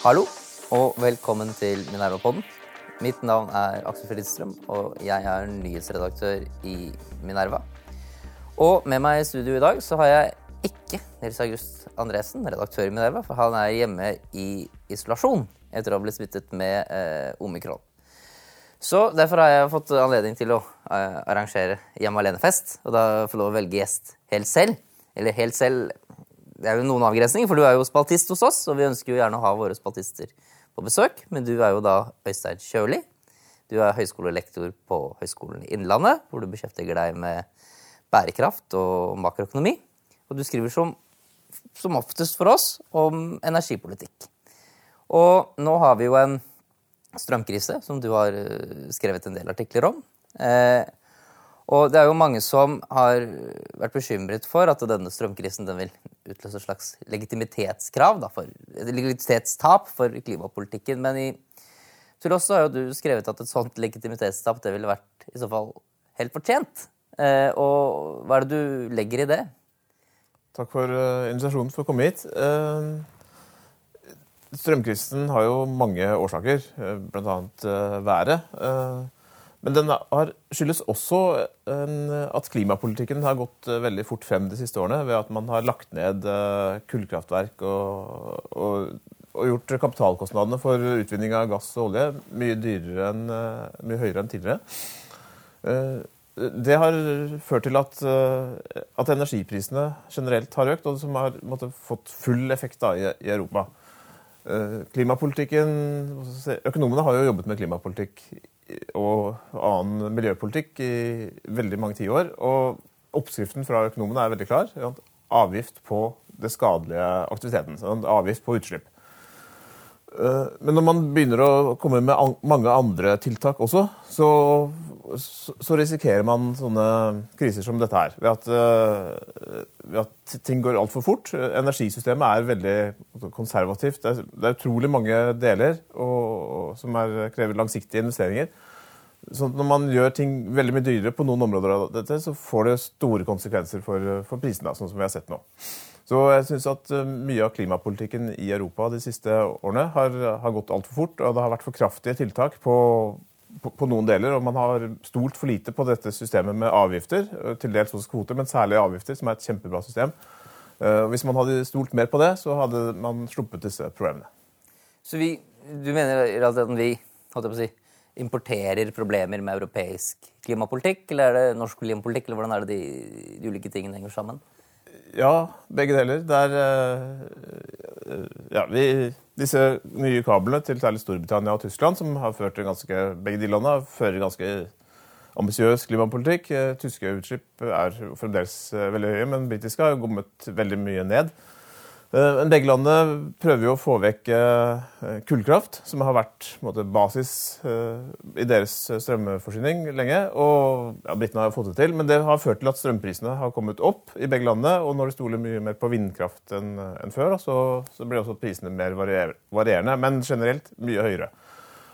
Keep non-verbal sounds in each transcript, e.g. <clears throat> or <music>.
Hallo, og velkommen til Minerva-podden. Mitt navn er Aksel Fridstrøm, og jeg er nyhetsredaktør i Minerva. Og med meg i studio i dag så har jeg ikke Nils August Andresen, redaktør i Minerva, for han er hjemme i isolasjon etter å ha blitt smittet med eh, omikron. Så derfor har jeg fått anledning til å eh, arrangere hjemme alene-fest, og da få lov å velge gjest helt selv. Eller helt selv Det er jo noen avgrensninger, for du er jo spaltist hos oss, og vi ønsker jo gjerne å ha våre spaltister på besøk, men du er jo da Øystein Kjøli. Du er høyskolelektor på Høgskolen i Innlandet, hvor du beskjeftiger deg med bærekraft og makroøkonomi. Og du skriver som, som oftest for oss om energipolitikk. Og nå har vi jo en strømkrise, som du har eh, skrevet en del artikler om. Eh, og det er jo mange som har vært bekymret for at denne strømkrisen den vil utløse et slags legitimitetskrav, da, for, legitimitetstap for klimapolitikken. Men i, så har jo du skrevet at et sånt legitimitetstap det ville vært i så fall helt fortjent. Eh, og hva er det du legger i det? Takk for uh, invitasjonen for å komme hit. Uh, strømkrisen har jo mange årsaker, uh, bl.a. Uh, været. Uh, men den har, skyldes også at klimapolitikken har gått veldig fort frem de siste årene ved at man har lagt ned kullkraftverk og, og, og, gjort kapitalkostnadene for utvinning av gass og olje mye, enn, mye høyere enn tidligere. Det har ført til at, at, energiprisene generelt har økt, og som har måtte, fått full effekt da, i, i Europa. Klimapolitikken, Økonomene har jo jobbet med klimapolitikk og annen miljøpolitikk i veldig mange tiår. Og oppskriften fra økonomene er veldig klar. Avgift på det skadelige aktiviteten. Avgift på utslipp. Eh, men når man begynner å komme med mange andre tiltak også, så, så risikerer man sånne kriser som dette her. Ved at, eh, ved at ting går altfor fort. Energisystemet er veldig konservativt. Det er, det er utrolig mange deler og, som er, krever langsiktige investeringer. Så når man gjør ting veldig mye dyrere på noen områder av dette, så får det store konsekvenser for, for prisene, sånn som vi har sett nå. Så jeg syns at eh, mye av klimapolitikken i Europa de siste årene har, har gått altfor fort, og det har vært for kraftige tiltak på, på, på, noen deler. Og man har stolt for lite på dette systemet med avgifter, eh, til dels også kvoter, men særlig avgifter, som er et kjempebra system. Uh, hvis man hadde stolt mer på det, så hadde man sluppet disse problemene. Så vi, du mener vi jeg på å si, importerer problemer med europeisk klimapolitikk, eller er det norsk klimapolitikk, eller hvordan er det de, de ulike tingene henger sammen? Ja, begge deler. Det er eh, ja, vi, disse nye kablene til særlig Storbritannia og Tyskland, som har ført til ganske, begge de landene fører ganske ambisiøs klimapolitikk. Eh, tyske utslipp er fremdeles eh, veldig høye, men britiske har kommet veldig mye ned. Eh, men begge landene prøver jo å få vekk eh, kullkraft, som har vært måte, basis eh, i deres strømforsyning lenge. Og ja, Britene har fått det til, men det har ført til at strømprisene har kommet opp i begge landene. Og når de stoler mye mer på vindkraft enn en før, så, så, blir også prisene mer varierende, men generelt mye høyere.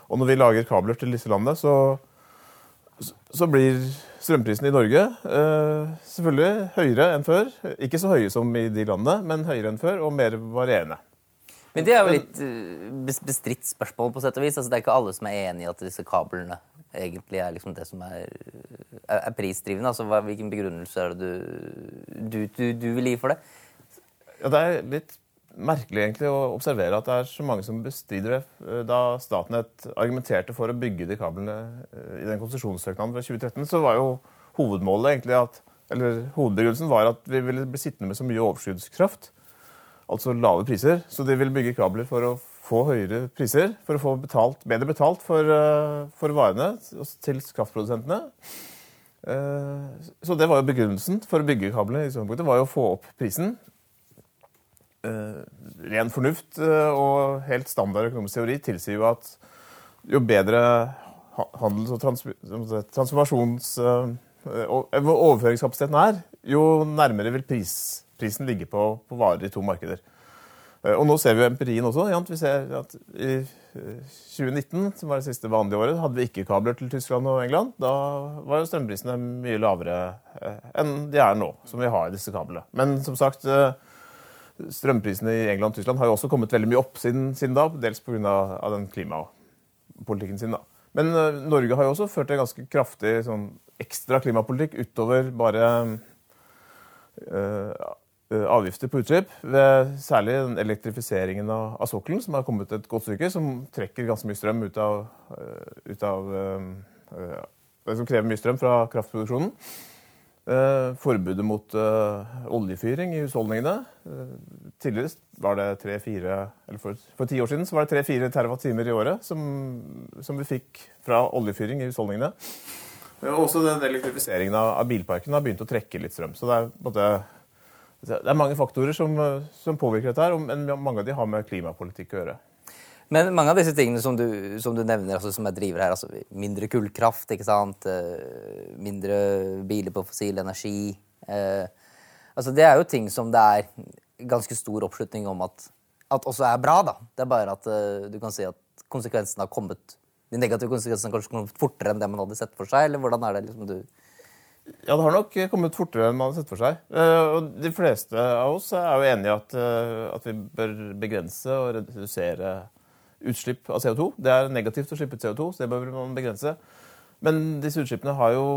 Og når vi lager kabler til disse landene, så, så blir strømprisene i Norge eh, selvfølgelig høyere enn før. Ikke så høye som i de landene, men høyere enn før og mer varierende. Men det er jo litt uh, bestridt spørsmål, på sett og vis. Altså, det er ikke alle som er enig i at disse kablene egentlig er liksom det som er, er, er prisdrivende. Altså, hva, hvilken begrunnelse er det du, du, du, du vil gi for det? Ja, Det er litt merkelig egentlig å observere at det er så mange som bestrider det. Eh, da Statnett argumenterte for å bygge de kablene eh, i den konsesjonssøknaden fra 2013, så var jo hovedmålet egentlig at eller Hovedbegrunnelsen var at vi ville bli sittende med så mye overskuddskraft, altså lave priser. Så de ville bygge kabler for å få høyere priser, for å få betalt, bedre betalt for, eh, for varene til kraftprodusentene. Så det var jo begrunnelsen for å bygge kablene. i sånn punkt, det var jo å få opp prisen. Eh, ren fornuft eh, og helt standard økonomisk teori tilsier jo at jo bedre handels- og trans transformasjons- eh, og overføringskapasiteten er, jo nærmere vil pris, prisen ligge på, på, varer i to markeder. Og nå ser vi jo empirien også. Vi ser at I 2019, som var det siste vanlige året, hadde vi ikke kabler til Tyskland og England. Da var jo strømprisene mye lavere enn de er nå, som vi har i disse kablene. Men som sagt, strømprisene i England og Tyskland har jo også kommet veldig mye opp siden, siden da, dels pga. den klimapolitikken sin. da. Men uh, Norge har jo også ført en ganske kraftig sånn, ekstra klimapolitikk utover bare øh, avgifter på utslipp. Særlig den elektrifiseringen av, av, sokkelen, som har kommet et godt stykke, som trekker ganske mye strøm ut av, ut av Som krever mye strøm fra kraftproduksjonen. Eh, forbudet mot uh, oljefyring i husholdningene. Uh, tidligere var det 3-4 eller for, for ti år siden så var det 3-4 TWh i året som, som, vi fikk fra oljefyring i husholdningene. Også den elektrifiseringen av, bilparken har begynt å trekke litt strøm. Så det er, måte, det er mange faktorer som, som, påvirker dette, her, men mange av de har med klimapolitikk å gjøre. Men mange av disse tingene som du, som du nevner, altså, som jeg driver her, altså mindre kullkraft, ikke sant? Eh, mindre biler på fossil energi eh, altså Det er jo ting som det er ganske stor oppslutning om at, at også er bra. da. Det er bare at eh, du kan si at konsekvensene har kommet de negative konsekvensene har kanskje kommet fortere enn det man hadde sett for seg? eller hvordan er det liksom du... Ja, det har nok kommet fortere enn man hadde sett for seg. Eh, og de fleste av oss er jo enige i at, at vi bør begrense og redusere utslipp av CO2. Det er negativt å slippe ut CO2, så det bør man begrense. Men disse utslippene har jo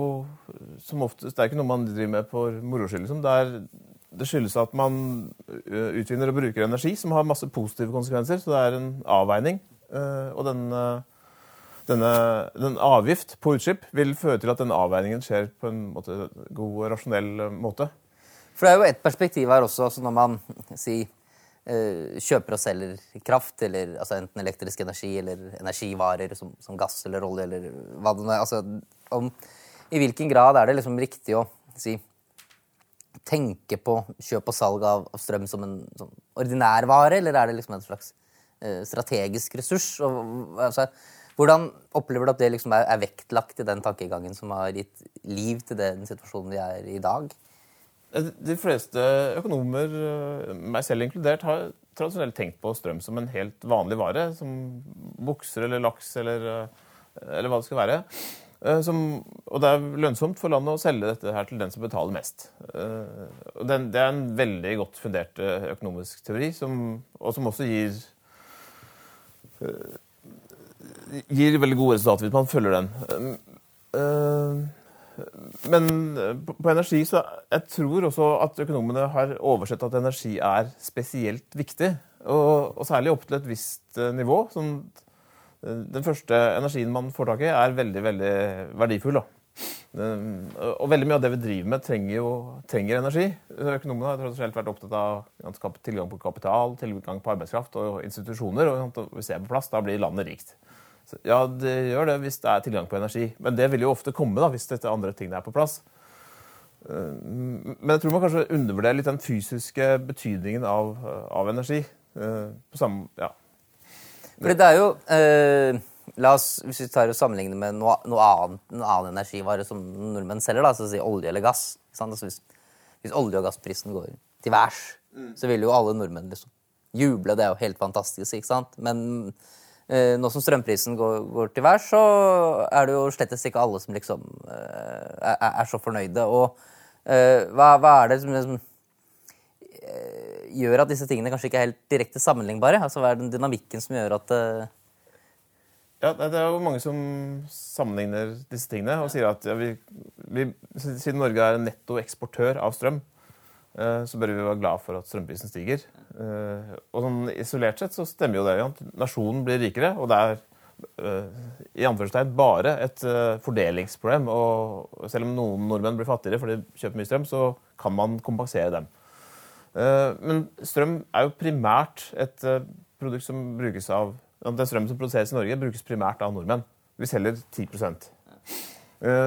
som oftest Det er ikke noe man driver med for moro skyld. Liksom. Det, det, skyldes at man øh, utvinner og bruker energi som har masse positive konsekvenser. Så det er en avveining. Øh, og den, øh, denne, den avgift på utslipp vil føre til at den avveiningen skjer på en måte, god og rasjonell måte. For det er jo et perspektiv her også, altså når man sier kjøper og selger kraft, eller altså enten elektrisk energi eller energivarer som, som, gass eller olje eller hva det nå er. Altså, om, I hvilken grad er det liksom riktig å si tenke på kjøp og salg av, av strøm som en som ordinær vare, eller er det liksom en slags uh, strategisk ressurs? Og, altså, hvordan opplever du at det liksom er, er, vektlagt i den tankegangen som har gitt liv til den situasjonen vi er i i dag? De fleste økonomer, eh, meg selv inkludert, har tradisjonelt tenkt på strøm som en helt vanlig vare. Som bukser eller laks eller, eh, eller hva det skal være. Eh, som, og det er lønnsomt for landet å selge dette her til den som betaler mest. Det er en veldig godt fundert økonomisk teori, som, og som også gir gir veldig gode resultater hvis man følger den. Men eh, på energi så jeg tror også at økonomene har oversett at energi er spesielt viktig. Og, og særlig opp til et visst eh, nivå. Sånn, den første energien man får tak i, er veldig veldig verdifull. Da. Og veldig mye av det vi driver med, trenger jo trenger energi. Økonomene har tradisjonelt vært opptatt av tilgang på kapital, tilgang på arbeidskraft og institusjoner. Og hvis det er på plass, da blir landet rikt. Ja, det gjør det hvis det er tilgang på energi. Men det vil jo ofte komme da, hvis dette andre tingene er på plass. Eh, men jeg tror man kanskje undervurderer litt den fysiske betydningen av, av energi. Eh, på samme, ja. For det er jo eh, La oss hvis vi tar og sammenligner med noe, noe annet, en annen energivare som nordmenn selger, da, så si olje eller gass. Altså hvis, hvis, olje- og gassprisen går til værs, mm. så vil jo alle nordmenn liksom juble. Det er jo helt fantastisk. ikke sant? Men nå som strømprisen går, går til værs, så er det jo slett ikke alle som liksom eh, er, er, så fornøyde. Og eh, hva, hva, er det som liksom, gjør at disse tingene kanskje ikke er helt direkte sammenlignbare? Altså, Hva er den dynamikken som gjør at ja, Det er jo mange som sammenligner disse tingene og sier at ja, vi, vi, siden Norge er nettoeksportør av strøm, Eh, så bør vi være glad for at strømprisen stiger. Eh, og sånn Isolert sett så stemmer jo det. Nasjonen blir rikere, og det er eh, i anførselstegn bare et fordelingsproblem. Og selv om noen nordmenn blir fattigere fordi de kjøper mye strøm, så kan man kompensere dem. Men strøm er jo primært et produkt som brukes av Den strømmen som produseres i Norge, brukes primært av nordmenn. Vi selger 10 Eh,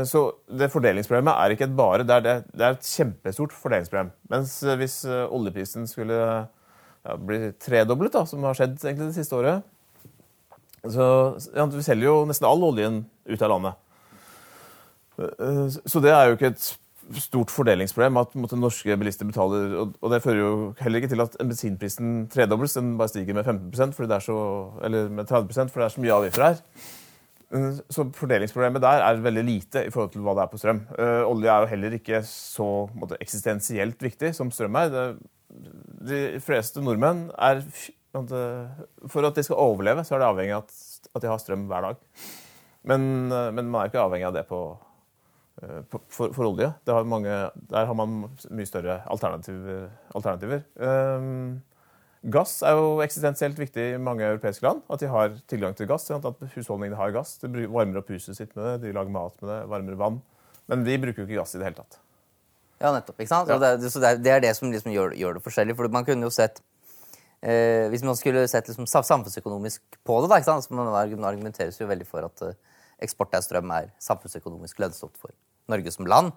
så det fordelingsproblemet er ikke et bare, det er, det er et kjempestort fordelingsproblem. Mens eh, hvis eh, oljeprisen skulle ja, bli tredoblet, da, som har skjedd egentlig det siste året så ja, Vi selger jo nesten all oljen ut av landet. Så det er jo ikke et stort fordelingsproblem at måtte, norske bilister betaler Og det fører jo heller ikke til at bensinprisen tredobles. Den bare stiger med 15% fordi det er så, eller med 30% fordi det er så mye avgifter her. Mm, så fordelingsproblemet der er veldig lite i forhold til hva det er på strøm. Uh, olje er jo heller ikke så måtte, eksistensielt viktig som strøm er. Det, de fleste nordmenn er For at de skal overleve, så er det avhengig av at, at de har strøm hver dag. Men, men, man er ikke avhengig av det på, på, for, for, olje. Har mange, der har man mye større alternativer. alternativer. Um, gass er jo eksistensielt viktig i mange europeiske land. At de har tilgang til gass. At husholdningene har gass. De varmer opp huset sitt med det, de lager mat med det, varmer vann. Men vi bruker jo ikke gass i det hele tatt. Ja, nettopp. ikke sant? Ja. Det, så det, er, det, er, det som liksom gjør, gjør, det forskjellig. For man kunne jo sett eh, Hvis man skulle sett liksom samfunnsøkonomisk på det, da, ikke sant? Så man argumenteres jo veldig for at eh, eksport av strøm er samfunnsøkonomisk lønnsomt for Norge som land.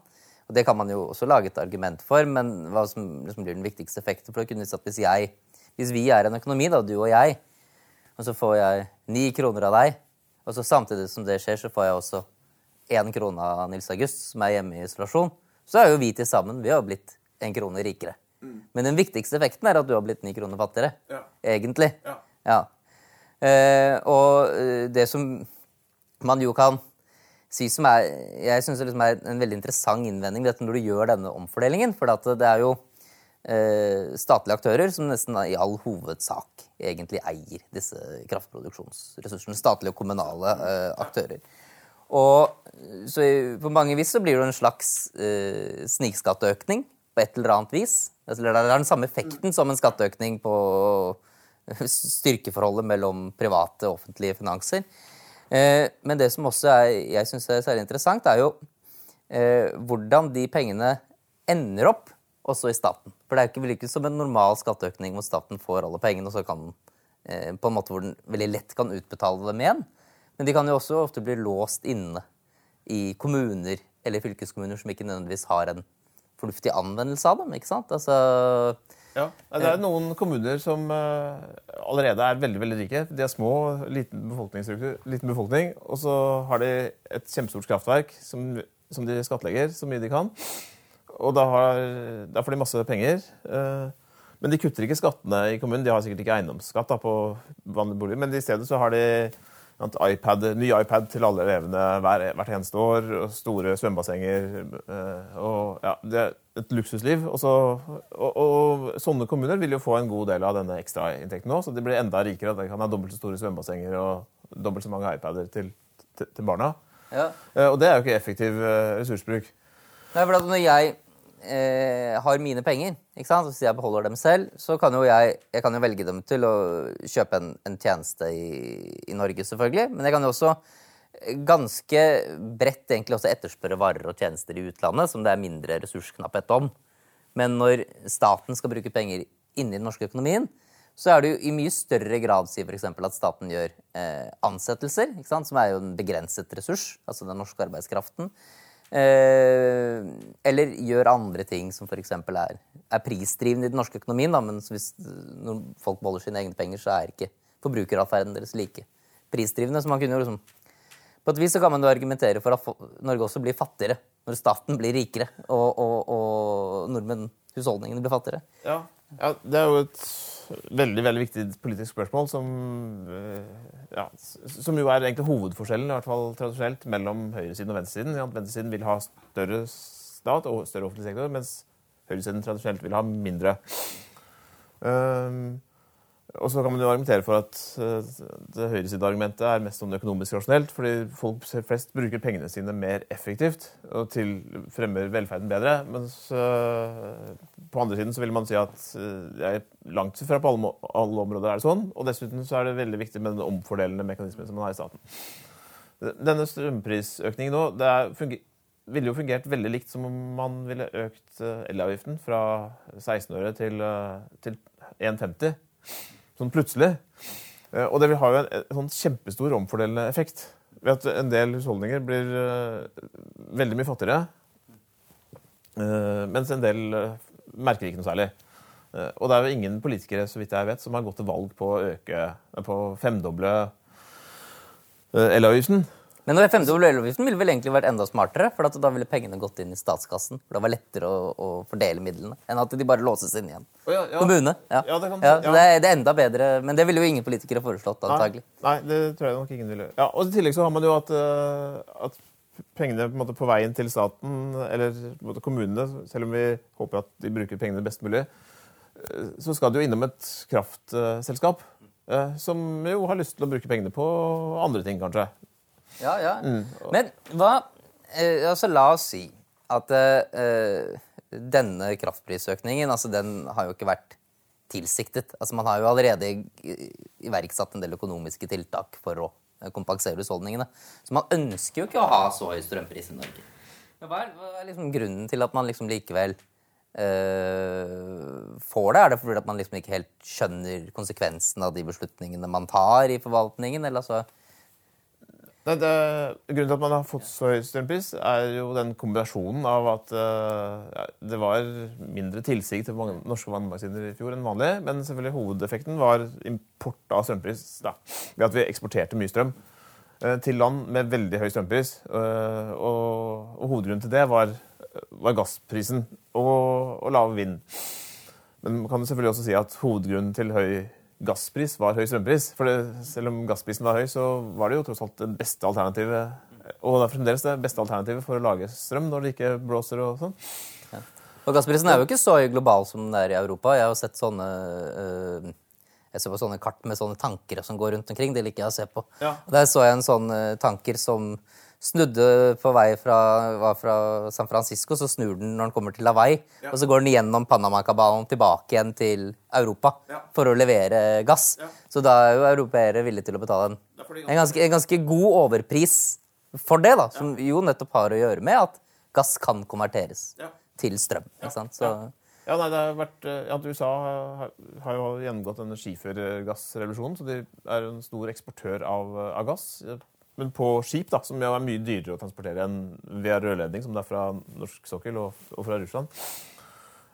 Og Det kan man jo også lage et argument for, men hva som liksom blir den viktigste effekten for det kunne at hvis, jeg, hvis vi er en økonomi, da, du og jeg, og så får jeg ni kroner av deg, og så samtidig som det skjer, så får jeg også én krone av Nils August, som er hjemme i isolasjon, så er jo vi til sammen vi har blitt en krone rikere. Mm. Men den viktigste effekten er at du har blitt ni kroner fattigere. Ja. Egentlig. Ja. ja. Eh, og eh, det som man jo kan si som er Jeg syns det liksom er en veldig interessant innvending dette når du gjør denne omfordelingen. For det er jo statlige aktører som nesten i all hovedsak egentlig eier disse kraftproduksjonsressursene. Statlige og kommunale eh, aktører. Og så på mange vis så blir det en slags eh, snikskatteøkning på et eller annet vis. Altså, det er den samme effekten som en skatteøkning på styrkeforholdet mellom private og offentlige finanser. Eh, men det som også er, jeg syns er særlig interessant, er jo eh, hvordan de pengene ender opp også i staten. For det er ikke, ikke som en normal skatteøkning hvor staten får alle pengene, og så kan den eh, på en måte hvor den veldig lett kan utbetale dem igjen. Men de kan jo også ofte bli låst inne i kommuner eller fylkeskommuner som ikke nødvendigvis har en fornuftig anvendelse av dem. ikke sant? Altså, ja, Det er noen kommuner som uh, allerede er veldig veldig rike. De er små, liten, liten befolkning, og så har de et kjempestort kraftverk som, som, de skattlegger så mye de kan. Og da, har, da får de masse penger. Uh, men de kutter ikke skattene i kommunen. De har sikkert ikke eiendomsskatt da, på vanlige boliger, men i stedet så har de iPad, ny iPad til alle elevene hver, hvert eneste år. Og store svømmebassenger. Eh, og, ja, det er et luksusliv. Og, så, og, og, sånne kommuner vil jo få en god del av denne ekstrainntekten nå. Så de blir enda rikere. De kan ha dobbelt så store svømmebassenger og dobbelt så mange iPader til, til, til barna. Ja. Eh, og det er jo ikke effektiv eh, ressursbruk. Nei, for når jeg eh, har mine penger, ikke sant? hvis jeg beholder dem selv, så kan jo jeg, jeg kan jo velge dem til å kjøpe en, en tjeneste i, i, Norge, selvfølgelig. Men jeg kan jo også ganske bredt egentlig også etterspørre varer og tjenester i utlandet, som det er mindre ressursknapphet om. Men når staten skal bruke penger inni den norske økonomien, så er det jo i mye større grad si for at staten gjør eh, ansettelser, som er jo en begrenset ressurs, altså den norske arbeidskraften. Eh, eller gjør andre ting som f.eks. Er, er prisdrivende i den norske økonomien. Da, men hvis når folk beholder sine egne penger, så er ikke forbrukeratferden deres like prisdrivende. Så man kunne jo liksom På et vis så kan man jo argumentere for at Norge også blir fattigere når staten blir rikere og, og, og nordmenn, husholdningene, blir fattigere. Ja, ja det er jo et veldig veldig viktig politisk spørsmål som, eh, ja, som jo er egentlig hovedforskjellen i hvert fall tradisjonelt, mellom høyresiden og venstresiden. Venstresiden vil ha større stat og større offentlig sektor, mens høyresiden tradisjonelt vil ha mindre. Um, og så kan man jo argumentere for at eh, det høyresideargumentet er mest om det økonomisk rasjonelt, fordi folk flest bruker pengene sine mer effektivt og til fremmer velferden bedre. Mens uh, på andre siden så vil man si at uh, langt fra på alle, alle, områder er det sånn. Og dessuten så er det veldig viktig med den omfordelende mekanismen som man har i staten. Denne strømprisøkningen nå det er, ville jo fungert veldig likt som om man ville økt elavgiften fra 16 øre til, til 1,50 sånn plutselig. Eh, og det vil ha jo en, en sånn kjempestor omfordelende effekt. Ved at en del husholdninger blir uh, veldig mye fattigere. Uh, mens en del uh, merker ikke noe særlig. og det er jo ingen politikere så vidt jeg vet, som har gått til valg på å øke, på femdoble elavgiften. Men når femdoble elavgiften ville vel egentlig vært enda smartere, for da ville pengene gått inn i statskassen. For det var lettere å, å, fordele midlene enn at de bare låses inn igjen. Oh, ja, ja. Kommune. Ja. ja, det, kan. Det, er, det, er, enda bedre, men det ville jo ingen politikere foreslått. antagelig. Nei, nei, det tror jeg nok ingen ville. Ja, og I tillegg så har man jo at, uh, at pengene på, på, veien til staten, eller måte, kommunene, selv om vi håper at de bruker pengene best mulig, så skal det jo innom et kraftselskap. eh, Som jo har lyst til å bruke pengene på andre ting, kanskje. Ja, ja. Men hva eh, Altså, la oss si at eh, denne kraftprisøkningen, altså den har jo ikke vært tilsiktet. Altså Man har jo allerede iverksatt en del økonomiske tiltak for å eh, kompensere husholdningene. Så man ønsker jo ikke å ha så høy strømpris i Norge. Men hva er, hva er liksom grunnen til at man liksom likevel eh, får det? Er det fordi at man liksom ikke helt skjønner konsekvensen av de beslutningene man tar i forvaltningen? Eller altså Nei, det, grunnen til at man har fått så høy strømpris, er jo den kombinasjonen av at uh, det var mindre tilsig til mange norske vannmagasiner i fjor enn vanlig. Men selvfølgelig hovedeffekten var import av strømpris. Da, ved at vi eksporterte mye strøm uh, til land med veldig høy strømpris. Uh, og, og hovedgrunnen til det var, var gassprisen og, og lav vind. Men man kan selvfølgelig også si at hovedgrunnen til høy gasspris var høy strømpris. For det, selv om gassprisen var høy, så var det jo tross alt det beste alternativet. Og det er fremdeles det beste alternativet for å lage strøm når det ikke blåser og sånn. Og gassprisen er jo ikke så global som den er i Europa. Jeg har jo sett sånne øh, jeg ser på sånne kart med sånne tanker som går rundt omkring. Det liker jeg å se på. Ja. Der så jeg en sånn øh, tanker som snudde på vei fra, var fra San Francisco, så snur den når den kommer til Hawaii. Ja. Og så går den gjennom Panama-kabalen tilbake igjen til Europa Ja. for å levere gass. Ja. Så da er jo europeere villige til å betale en, en, ganske, en ganske god overpris for det, da. Som jo nettopp har å gjøre med at gass kan konverteres Ja. til strøm. Ikke sant? Så, Ja, nei, det har vært, eh, ja, USA har, har jo gjennomgått denne skifergassrevolusjonen, så de er en stor eksportør av, av gass. Men på skip, da, som er mye dyrere å transportere enn via rørledning, som det er fra norsk sokkel og, og fra Russland.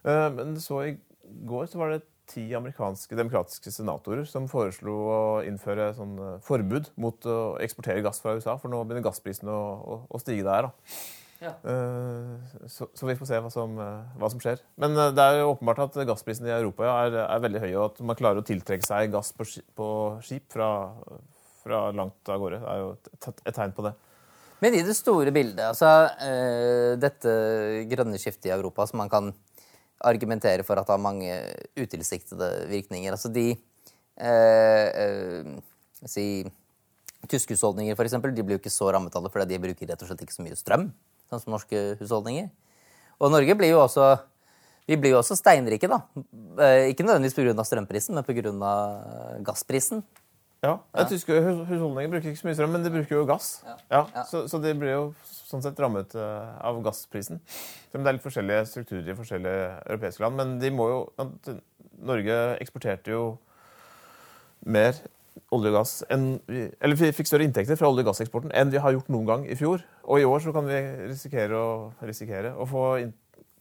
Eh, Men så i går så var det ti amerikanske demokratiske senatorer som foreslo å innføre sånn eh, forbud mot å eksportere gass fra USA, for nå begynner gassprisen å, å, å stige der. da. Ja. Eh, Så, så vi får se hva som, hva som skjer. Men det er jo åpenbart at gassprisen i Europa er, er veldig høy, og at man klarer å tiltrekke seg gass på, på skip fra, fra langt av gårde, er jo et, tegn på det. Men i det store bildet, altså eh, dette grønne skiftet i Europa som man kan argumentere for at det har mange utilsiktede virkninger. Altså de eh, eh, si, Tyske husholdninger for eksempel, de blir jo ikke så rammet av det fordi de bruker rett og slett ikke så mye strøm, sånn som norske husholdninger. Og Norge blir jo også vi blir jo også steinrike, da. Eh, Ikke nødvendigvis pga. strømprisen, men pga. gassprisen. Ja, ja. Tyske husholdninger bruker ikke så mye strøm, men de bruker jo gass. Ja. Så, så de blir jo sånn sett rammet eh, av gassprisen. Selv om det er litt forskjellige strukturer i forskjellige europeiske land. Men de må jo Norge eksporterte jo mer olje og gass enn vi, Eller vi fikk større inntekter fra olje- og gasseksporten enn vi har gjort noen gang i fjor. Og i år så kan vi risikere å, risikere å få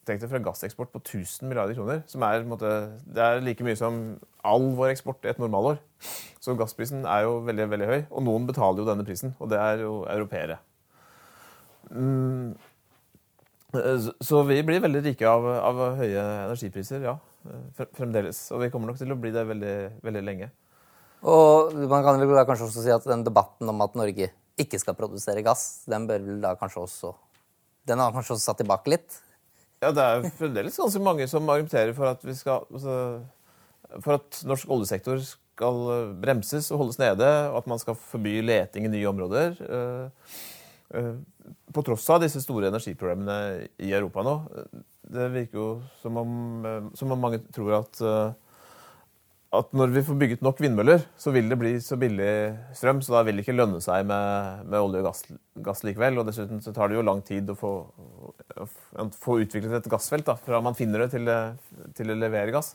inntekter fra gasseksport på 1000 milliarder kroner. Som er, måte, det er like mye som all vår eksport i et normalår. Så gassprisen er jo veldig veldig høy, og noen betaler jo denne prisen. Og det er jo europeere. Mm. Så vi blir veldig rike av, av høye energipriser, ja. Fremdeles. Og vi kommer nok til å bli det veldig, veldig lenge. Og man kan vel da kanskje også si at den debatten om at Norge ikke skal produsere gass, den bør vel da kanskje også Den har kanskje også satt tilbake litt? Ja, det er fremdeles ganske mange som argumenterer for at skal altså, For at norsk oljesektor skal bremses og holdes nede, og at man skal forby leting i nye områder. eh, eh, På tross av disse store energiproblemene i Europa nå. Det virker jo som om, eh, som om mange tror at eh, at når vi får bygget nok vindmøller, så vil det bli så billig strøm, så da vil det ikke lønne seg med, med olje og gass, gass likevel. Og dessuten så tar det jo lang tid å få, å få utviklet et gassfelt da, fra man finner det til, til å levere gass.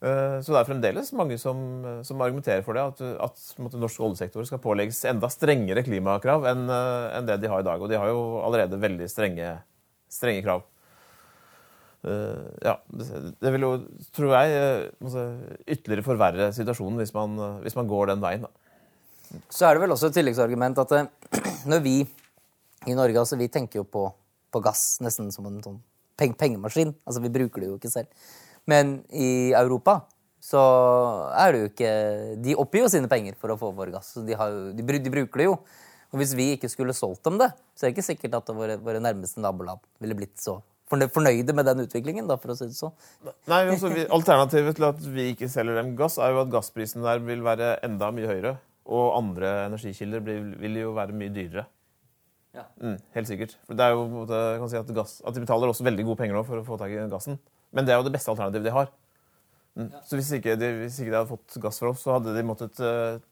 Eh, Så det er fremdeles mange som, som argumenterer for det, at, at på norsk oljesektor skal pålegges enda strengere klimakrav enn eh, enn det de har i dag. Og de har jo allerede veldig strenge, strenge krav. Eh, ja, det, vil jo, tror jeg, eh, altså, ytterligere forverre situasjonen hvis man, eh, hvis man går den veien. Da. Så er det vel også et tilleggsargument at <clears throat> når vi i Norge altså vi tenker jo på, på gass nesten som en sånn peng pengemaskin. Altså vi bruker det jo ikke selv. Men i Europa så er det jo ikke De oppgir jo sine penger for å få vår gass. De, jo, de, de bruker det jo. Og hvis vi ikke skulle solgt dem det, så er det ikke sikkert at våre, våre nærmeste naboland ville blitt så fornøyde med den utviklingen, da, for å si det sånn. Nei, altså, vi, Alternativet til at vi ikke selger dem gass, er jo at gassprisen der vil være enda mye høyere. Og andre energikilder vil, vil jo være mye dyrere. Ja. Mm, helt sikkert. For det er jo, måte, jeg kan si at, gass, at De betaler også veldig gode penger nå for å få tak i gassen. Men det er jo det beste alternativet de har. Mm. Så hvis ikke, de, hvis ikke de hadde fått gass fra oss, så hadde de måttet uh,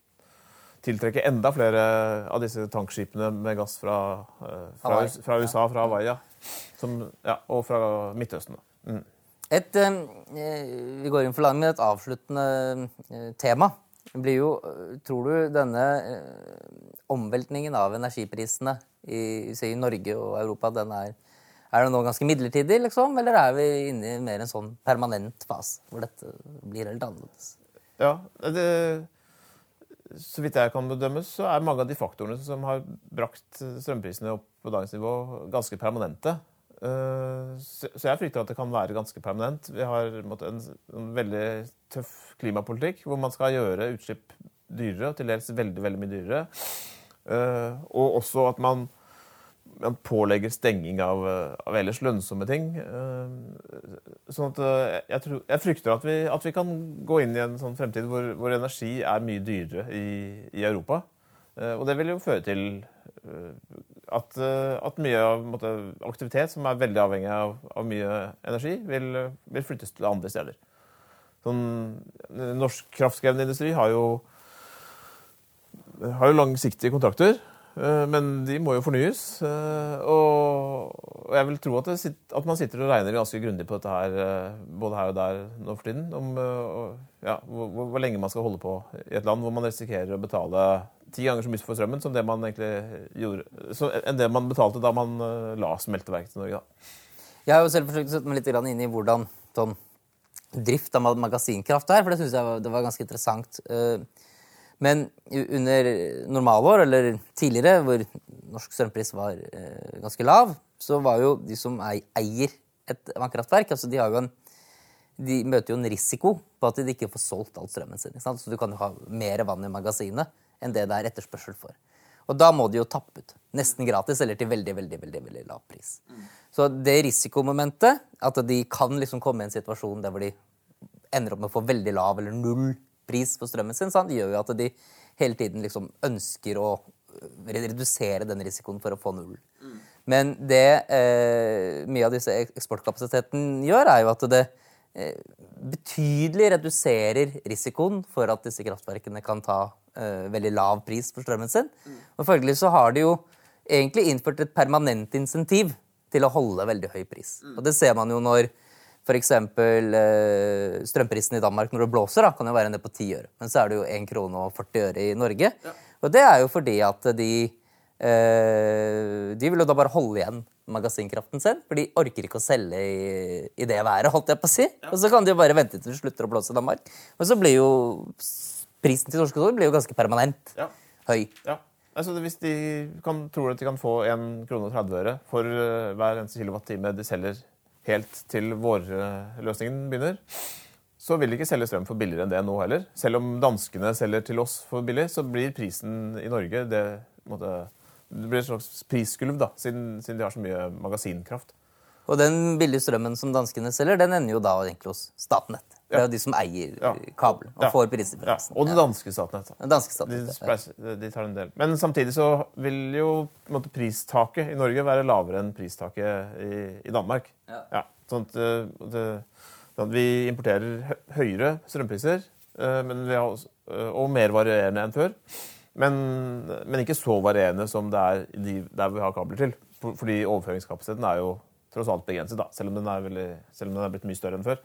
tiltrekke enda flere av disse tankskipene med gass fra, uh, fra, fra USA, fra Hawaii. Som, ja. Og fra Midtøsten. Mm. Et, eh, vi går inn for langt med et avsluttende eh, tema. Blir jo, eh, tror du denne eh, omveltningen av energiprisene i, i Norge og Europa, den er, er det nå ganske midlertidig, liksom? Eller er vi inne i mer en sånn permanent fase hvor dette blir helt annerledes? Ja, det, så vidt jeg kan bedømme, så er mange av de faktorene som har brakt strømprisene opp på dagens nivå, ganske permanente. Eh, Så jeg frykter at det kan være ganske permanent. Vi har en veldig tøff klimapolitikk hvor man skal gjøre utslipp dyrere, og til dels veldig, veldig mye dyrere. Eh, Og også at man, man pålegger stenging av, eh, av ellers lønnsomme ting. Eh, Sånn at eh, jeg, tror, jeg frykter at vi, at vi kan gå inn i en sånn fremtid hvor, hvor energi er mye dyrere i, i Europa. Og det vil jo føre til at, at mye av på måte, aktivitet som er veldig avhengig av, av mye energi, vil, vil flyttes til andre steder. Sånn, norsk kraftkrevende industri har jo, har jo langsiktige kontrakter, men de må jo fornyes. eh, Og, jeg vil tro at, det, sit- at man sitter og regner ganske grundig på dette her, eh, både her og der nå for tiden, om eh, ja, hvor, hvor, lenge man skal holde på i et land hvor man risikerer å betale ti ganger så mye for strømmen som det man egentlig gjorde, så, enn det man betalte da man eh, la smelteverket til Norge. Da. Jeg har jo selv forsøkt å sette meg litt inn i hvordan sånn, drift av magasinkraft er, for det syns jeg var, det var ganske interessant. Eh, Men under normalår, eller tidligere, hvor norsk strømpris var eh, ganske lav, så var jo de som eier et vannkraftverk altså de, har jo en, de møter jo en risiko på at de ikke får solgt all strømmen sin. Så du kan jo ha mer vann i magasinet enn det det er etterspørsel for. Og da må de jo tappe ut. Nesten gratis eller til veldig veldig, veldig, veldig lav pris. Så det risikomomentet, at de kan liksom komme i en situasjon der hvor de ender opp med å få veldig lav eller null pris på strømmen sin, sant? gjør jo at de hele tiden liksom ønsker å øh, redusere den risikoen for å få null. Men det eh, mye av disse ek- eksportkapasiteten gjør, er jo at det eh, betydelig reduserer risikoen for at disse kraftverkene kan ta eh, veldig lav pris for strømmen sin. Og følgelig så har de jo egentlig innført et permanent insentiv til å holde veldig høy pris. Og det ser man jo når f.eks. Eh, strømprisen i Danmark når det blåser, da, kan jo være ned på 10 øre. Men så er det jo 1 krone og 40 øre i Norge. Og det er jo fordi at de eh, De vil jo da bare holde igjen magasinkraften sin, for de orker ikke å selge i, i det været, holdt jeg på å si. Og så kan de jo bare vente til det slutter å blåse i Danmark. Og så blir jo prisen til norske kroner blir jo ganske permanent Ja. høy. Ja. Altså, hvis de kan, tror at de kan få 1 krone og 30 øre for eh, hver eneste kilowattime de selger helt til vårløsningen begynner, så vil de ikke selge strøm for billigere enn det nå heller. Selv om danskene selger til oss for billig, så blir prisen i Norge det, måtte, det blir et slags prisskulv, da, siden, siden de har så mye magasinkraft. Og den billige strømmen som danskene selger, den ender jo da egentlig hos Statnett. Det er jo de som eier Ja. kabelen og får prisdifferansen. Ja, og det danske Statnett. Den danske De, Statnett. ja. de tar en del. Men samtidig så vil jo måte, pristaket i Norge være lavere enn pristaket i, i Danmark. Ja. sånn at, eh, det, sånn at vi importerer høyere strømpriser eh, også, eh, og mer varierende enn før. Men, men ikke så varierende som det er de, der vi har kabler til. For, fordi overføringskapasiteten er jo tross alt begrenset, da, selv om den er, veldig, selv om den er blitt mye større enn før.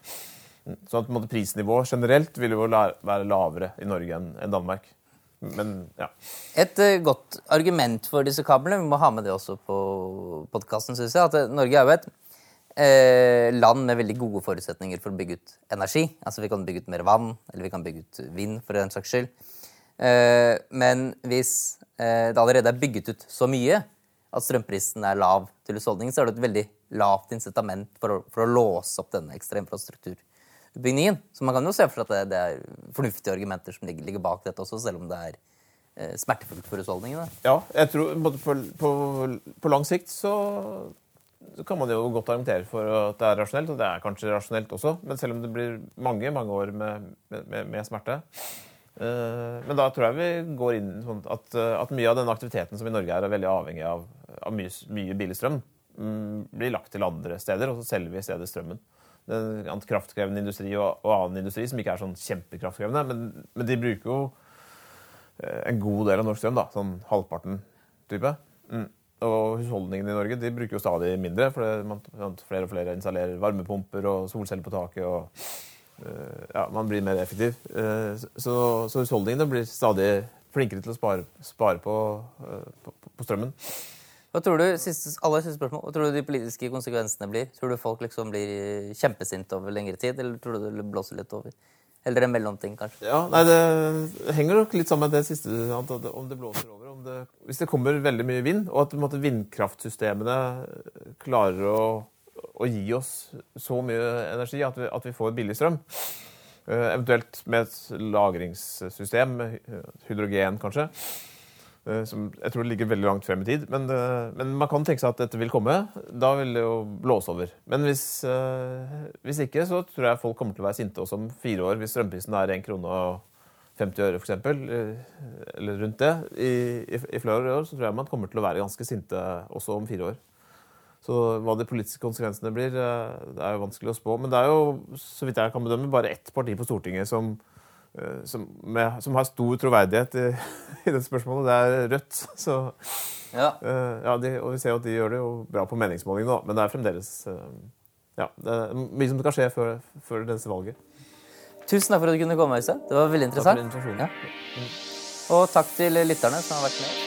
Sånn at prisnivået generelt vil jo være lavere i Norge enn Danmark. Men ja. Et uh, godt argument for disse kablene, vi må ha med det også på podkasten, syns jeg, at eh, Norge er jo et eh, land med veldig gode forutsetninger for å bygge ut energi. Altså vi kan bygge ut mer vann, eller vi kan bygge ut vind, for den saks skyld. Eh, men hvis det allerede er bygget ut så mye at strømprisen er lav til husholdningen, så er det et veldig lavt incitament for å, for å låse opp denne ekstra infrastrukturbyggingen. Så man kan jo se for seg at det, det er fornuftige argumenter som ligger, ligger bak dette også, selv om det er eh, smertefullt for husholdningene. ja jeg tror på, på, på, lang sikt så, kan man jo godt argumentere for at det er rasjonelt, og det er kanskje rasjonelt også, men selv om det blir mange mange år med, med, med smerte. Uh, men da tror jeg vi går inn sånn at, at, mye av den aktiviteten som i Norge er, veldig avhengig av, av mye, mye, billig strøm, mm, blir lagt til andre steder, og så selger vi i stedet strømmen. Kraftkrevende industri og, og, annen industri som ikke er sånn kjempekraftkrevende, men, men de bruker jo en god del av norsk strøm, da, sånn halvparten type. Mm. Og husholdningene i Norge de bruker jo stadig mindre, for flere og flere installerer varmepumper og solceller på taket. og uh, ja, Man blir mer effektiv. Uh, så, så, husholdningene blir stadig flinkere til å spare, spare på, på, på, strømmen. Hva tror du siste, aller siste spørsmål, hva tror du de politiske konsekvensene blir? Tror du folk liksom blir kjempesinte over lengre tid, eller tror du det blåser litt over? Eller en mellomting, kanskje? Ja, nei, Det henger nok litt sammen med det siste, om det blåser over. Det, hvis det kommer veldig mye vind, og at måte, vindkraftsystemene klarer å, å, gi oss så mye energi at vi, at vi får billig strøm, uh, eventuelt med et lagringssystem, hydrogen kanskje, Eh, som jeg tror ligger veldig langt frem i tid. Men, eh, men, man kan tenke seg at dette vil komme. Da vil det jo blåse over. Men hvis, eh, hvis ikke, så tror jeg folk kommer til å være sinte også om fire år. Hvis strømprisen er 1 krone og 50 øre, f.eks., eller rundt det, i, i, flere år, så tror jeg man kommer til å være ganske sinte også om fire år. Så hva de politiske konsekvensene blir, det er jo vanskelig å spå. Men det er jo, så vidt jeg kan bedømme, bare ett parti på Stortinget som Eh, som, med, som, har stor troverdighet i, <laughs> i det spørsmålet. Det er Rødt. Så, ja. Uh, ja de, og vi ser jo at de gjør det jo bra på meningsmålingene, men det er fremdeles uh, ja, det er mye som skal skje før, før dette valget. Tusen takk for at du kunne komme, Øystein. Det var veldig interessant. Takk for Ja. Og takk til lytterne som har vært med.